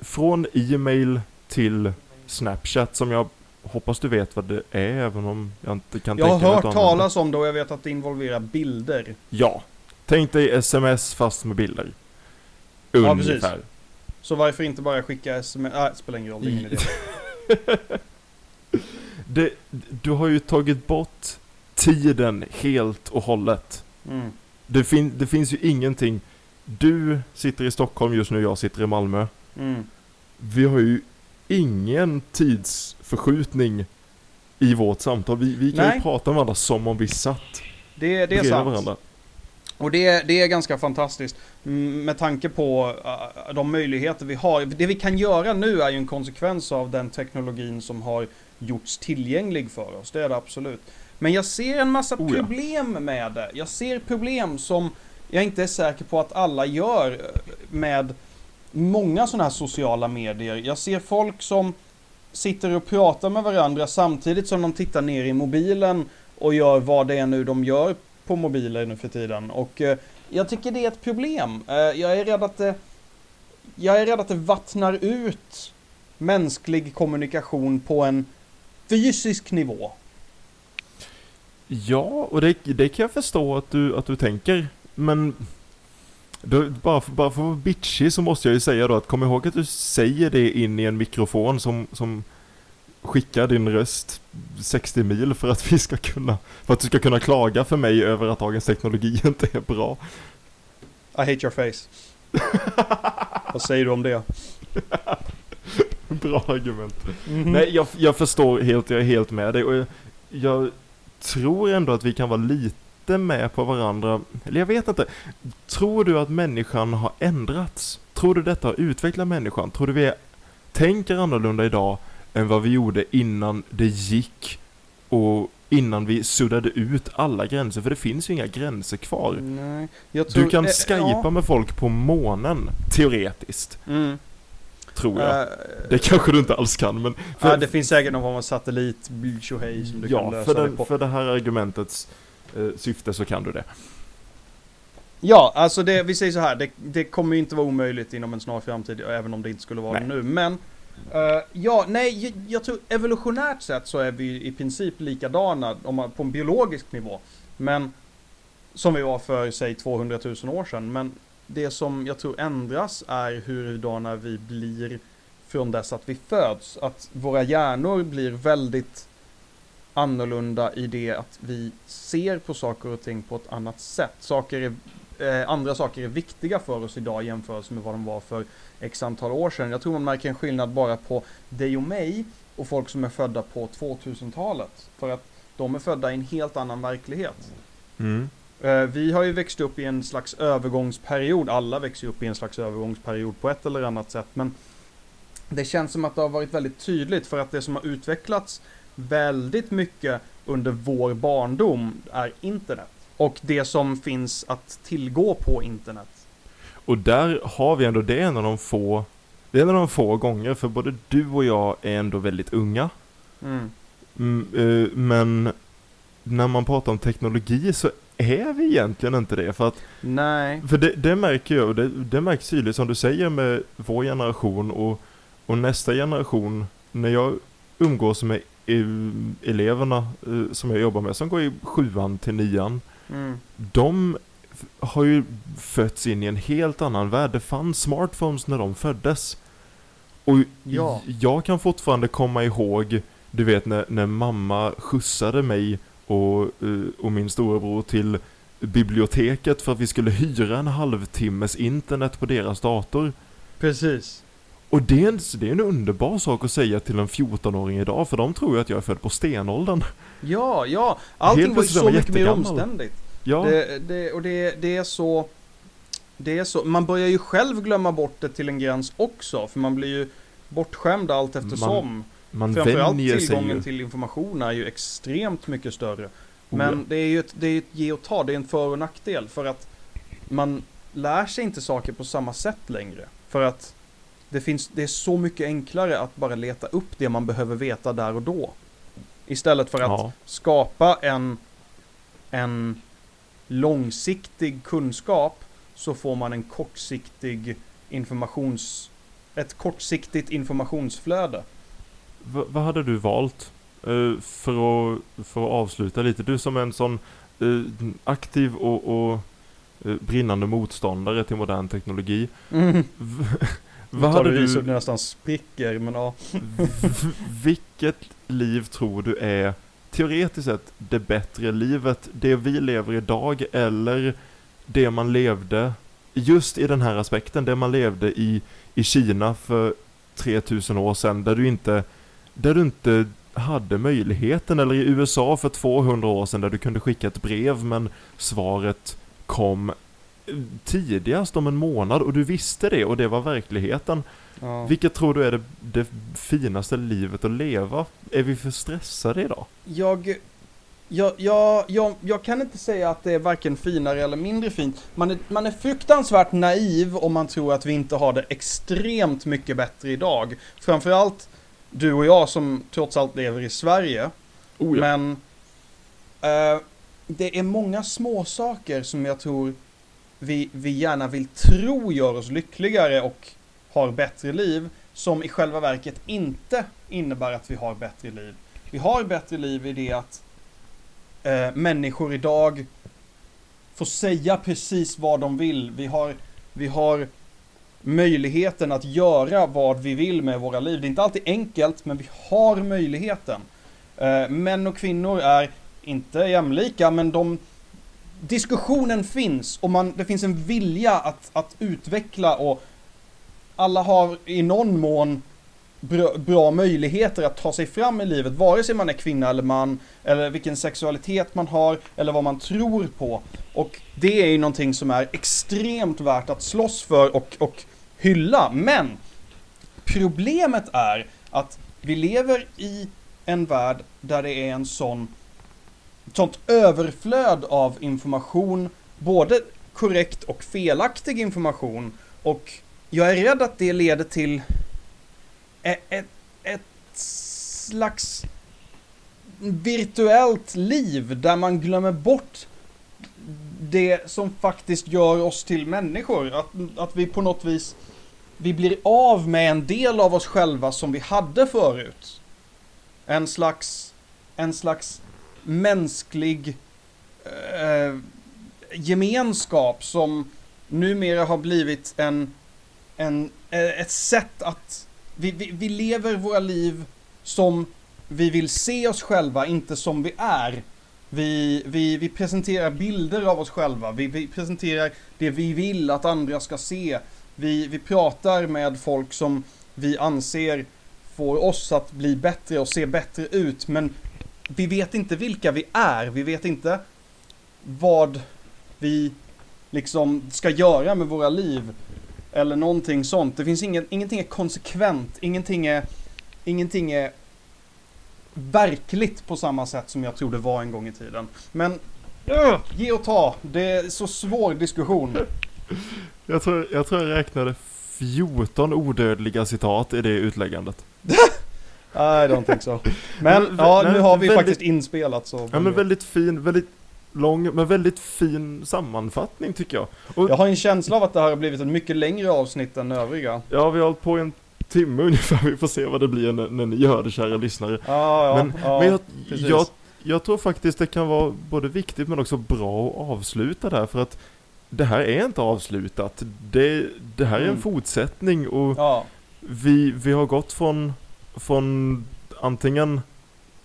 från e-mail till Snapchat som jag hoppas du vet vad det är även om jag inte kan Jag har tänka mig att hört använda. talas om det och jag vet att det involverar bilder. Ja. Tänk dig sms fast med bilder. Ja, precis. Ungefär. Så varför inte bara skicka sms? Ah, spelar ingen roll, det är ingen idé. det, du har ju tagit bort tiden helt och hållet. Mm. Det, fin, det finns ju ingenting. Du sitter i Stockholm just nu, jag sitter i Malmö. Mm. Vi har ju ingen tidsförskjutning i vårt samtal. Vi, vi kan Nej. ju prata med varandra som om vi satt Det, det är sant. varandra. Och det, det är ganska fantastiskt. Mm, Med tanke på uh, de möjligheter vi har. Det vi kan göra nu är ju en konsekvens av den teknologin som har gjorts tillgänglig för oss. Det är det absolut. Men jag ser en massa Oh ja. problem med det. Jag ser problem som jag inte är säker på att alla gör eh, med många sådana här sociala medier. Jag ser folk som sitter och pratar med varandra samtidigt som de tittar ner i mobilen och gör vad det är nu de gör på mobiler nu för tiden. Och eh, jag tycker det är ett problem. Eh, jag är rädd att det jag är rädd att det vattnar ut mänsklig kommunikation på en fysisk nivå. Ja, och det, det kan jag förstå att du, att du tänker. Men då, bara, för, bara för att vara bitchig så måste jag ju säga då att kom ihåg att du säger det in i en mikrofon som, som skickar din röst 60 mil för att vi ska kunna, för att du ska kunna klaga för mig över att dagens teknologi inte är bra. I hate your face. Vad säger du om det? Bra argument. Mhm. Nej, jag, jag förstår helt, jag är helt med dig och jag, jag tror ändå att vi kan vara lite med på varandra. Eller jag vet inte. Tror du att människan har ändrats? Tror du detta har utvecklat människan? Tror du vi tänker annorlunda idag än vad vi gjorde innan det gick och innan vi suddade ut alla gränser? För det finns ju inga gränser kvar. Nej, jag tror, Du kan eh, skypa ja. med folk på månen, teoretiskt, Mm. tror jag. Eh, Det kanske du inte alls kan, men... ja, det finns säkert någon form av satellit, tjohej som du kan ja, lösa för, det den, på. för det här argumentets eh, syfte så kan du det. Ja, alltså det, vi säger så här, det, det kommer inte vara omöjligt inom en snar framtid, även om det inte skulle vara Nej. det nu. Men, eh, ja, nej, jag, jag tror evolutionärt sett så är vi i princip likadana om man, på en biologisk nivå. Men, som vi var för, säg 200 000 år sedan. Men det som jag tror ändras är hurudana vi blir från dess att vi föds. Att våra hjärnor blir väldigt annorlunda i det att vi ser på saker och ting på ett annat sätt. Saker är, eh, andra saker är viktiga för oss idag jämfört med vad de var för x antal år sedan. Jag tror man märker en skillnad bara på dig och mig och folk som är födda på 2000-talet. För att de är födda i en helt annan verklighet. Mm. Eh, Vi har ju växt upp i en slags övergångsperiod. Alla växer upp i en slags övergångsperiod på ett eller annat sätt. Men det känns som att det har varit väldigt tydligt för att det som har utvecklats väldigt mycket under vår barndom är internet. Och det som finns att tillgå på internet. Och där har vi ändå, det är en av de få, det är en av de få gånger, för både du och jag är ändå väldigt unga. Mm. Mm, eh, men när man pratar om teknologi så är vi egentligen inte det. För att Nej. För det, det märker jag, och det, det märks tydligt som du säger med vår generation och, och nästa generation. När jag umgås med eleverna eh, som jag jobbar med, som går i sjuan till nian. Mm. De har ju fötts in i en helt annan värld. Det fanns smartphones när de föddes. Och Ja. jag kan fortfarande komma ihåg, du vet när, när mamma skjutsade mig och, eh, och min storebror till biblioteket för att vi skulle hyra en halvtimmes internet på deras dator. Precis. Och det är, en, det är en underbar sak att säga till en 14-åring idag, för de tror ju att jag är född på stenåldern. Ja, ja. Allting Helt var ju så man mycket mer omständigt. Ja, Det, det, och det, det är så... Det är så. Man börjar ju själv glömma bort det till en gräns också, för man blir ju bortskämd allt eftersom. man Framförallt vänjer sig tillgången till information är ju extremt mycket större. Oh, Men ja. det är ju ett, det är ett ge och ta, det är en för och nackdel för att man lär sig inte saker på samma sätt längre. För att det, finns, det är så mycket enklare att bara leta upp det man behöver veta där och då. Istället för att Ja. skapa en, en långsiktig kunskap så får man en kortsiktig informations... Ett kortsiktigt informationsflöde. V- vad hade du valt? Eh, för, att, för att avsluta lite, du som är en sån eh, aktiv och, och eh, brinnande motståndare till modern teknologi. Mm. Vad hade du... så nästan spricker, men ja. vilket liv tror du är teoretiskt sett det bättre livet? Det vi lever idag eller det man levde just i den här aspekten, det man levde i, i Kina för 3000 år sedan där du inte, där du inte hade möjligheten eller i USA för 200 år sedan där du kunde skicka ett brev men svaret kom tidigast om en månad och du visste det och det var verkligheten. ja. Vilket tror du är det, det finaste livet att leva? Är vi för stressade idag? Jag, jag, jag, jag, jag kan inte säga att det är varken finare eller mindre fint. Man är, man är fruktansvärt naiv om man tror att vi inte har det extremt mycket bättre idag. Framförallt du och jag som trots allt lever i Sverige. Oh, ja. Men eh, det är många små saker som jag tror vi, vi gärna vill tro gör oss lyckligare och har bättre liv. Som i själva verket inte innebär att vi har bättre liv. Vi har bättre liv i det att eh, människor idag får säga precis vad de vill. Vi har, vi har möjligheten att göra vad vi vill med våra liv. Det är inte alltid enkelt, men vi har möjligheten. Eh, män och kvinnor är inte jämlika, men de diskussionen finns och man, det finns en vilja att, att utveckla och alla har i någon mån bra, bra möjligheter att ta sig fram i livet, vare sig man är kvinna eller man, eller vilken sexualitet man har, eller vad man tror på. Och det är ju någonting som är extremt värt att slåss för och, och hylla. Men problemet är att vi lever i en värld där det är en sån sånt överflöd av information, både korrekt och felaktig information. Och jag är rädd att det leder till ett, ett, ett slags virtuellt liv där man glömmer bort det som faktiskt gör oss till människor. Att, att vi på något vis vi blir av med en del av oss själva som vi hade förut. En slags, en slags mänsklig eh, gemenskap som numera har blivit en, en, eh, ett sätt att vi, vi, vi lever våra liv som vi vill se oss själva, inte som vi är. Vi, vi, vi presenterar bilder av oss själva, vi, vi presenterar det vi vill att andra ska se. Vi, vi pratar med folk som vi anser får oss att bli bättre och se bättre ut, men vi vet inte vilka vi är. Vi vet inte vad vi liksom ska göra med våra liv. Eller någonting sånt. Det finns ingen, ingenting är konsekvent. Ingenting är, ingenting är verkligt på samma sätt som jag tror det var en gång i tiden. Men uh, ge och ta. Det är så svår diskussion. Jag tror, jag tror jag räknade 14 odödliga citat i det utläggandet. I don't think so. Men Men, ja, nu har vi väldigt- faktiskt inspelat så. Ja men väldigt fin, väldigt lång men väldigt fin sammanfattning tycker jag. Och, Jag har en känsla av att det här har blivit ett mycket längre avsnitt än övriga. Ja, vi har hållit på i en timme ungefär, vi får se vad det blir när, när ni hör det kära lyssnare. Ja, ja, men ja, men jag, jag, jag tror faktiskt det kan vara både viktigt men också bra att avsluta där för att det här är inte avslutat. Det, det här är en Mm. fortsättning och vi, vi har gått från, från antingen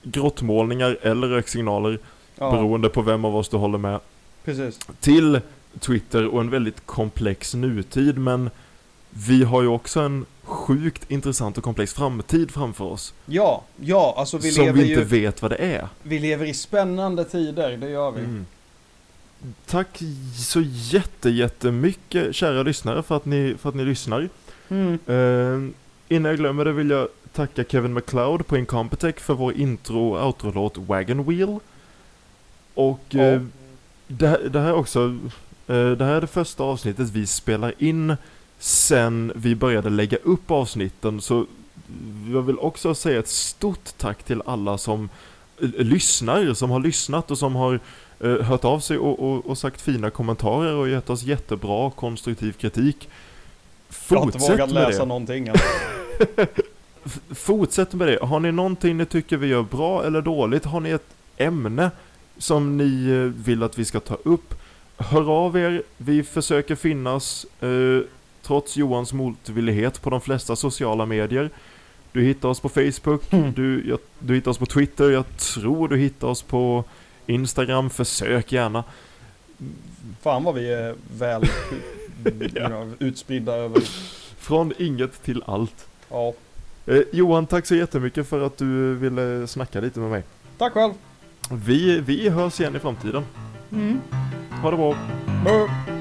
grottmålningar eller röksignaler ja beroende på vem av oss du håller med precis. till Twitter och en väldigt komplex nutid men vi har ju också en sjukt intressant och komplex framtid framför oss. Ja, ja, alltså vi som lever vi inte ju, vet vad det är. vi lever i spännande tider, det gör vi. Mm. Tack så jätte, jättemycket kära lyssnare för att ni, för att ni lyssnar. Mm. Eh, innan jag glömmer det vill jag tacka Kevin McLeod på Incompetech för vår intro och outro-låt Wagon Wheel. Och Ja. eh, det, här- det här är också, eh, det här är det första avsnittet vi spelar in sen vi började lägga upp avsnitten så jag vill också säga ett stort tack till alla som eh, lyssnar, som har lyssnat och som har eh, hört av sig och, och, och sagt fina kommentarer och gett oss jättebra konstruktiv kritik. Jag har inte Fortsätt vågat med läsa det. någonting än. F- Fortsätt med det. Har ni någonting ni tycker vi gör bra eller dåligt? Har ni ett ämne som ni eh, vill att vi ska ta upp? Hör av er. Vi försöker finnas eh, trots Johans motvillighet på de flesta sociala medier. Du hittar oss på Facebook, Mm. du, jag, du hittar oss på Twitter, jag tror du hittar oss på Instagram, försök gärna. Fan vad vi är väl you know, utspridda över. Från inget till allt. Ja. Eh, Johan, tack så jättemycket för att du ville snacka lite med mig. Tack själv. Vi, vi hörs igen i framtiden. Mm. Ha det bra. Bye.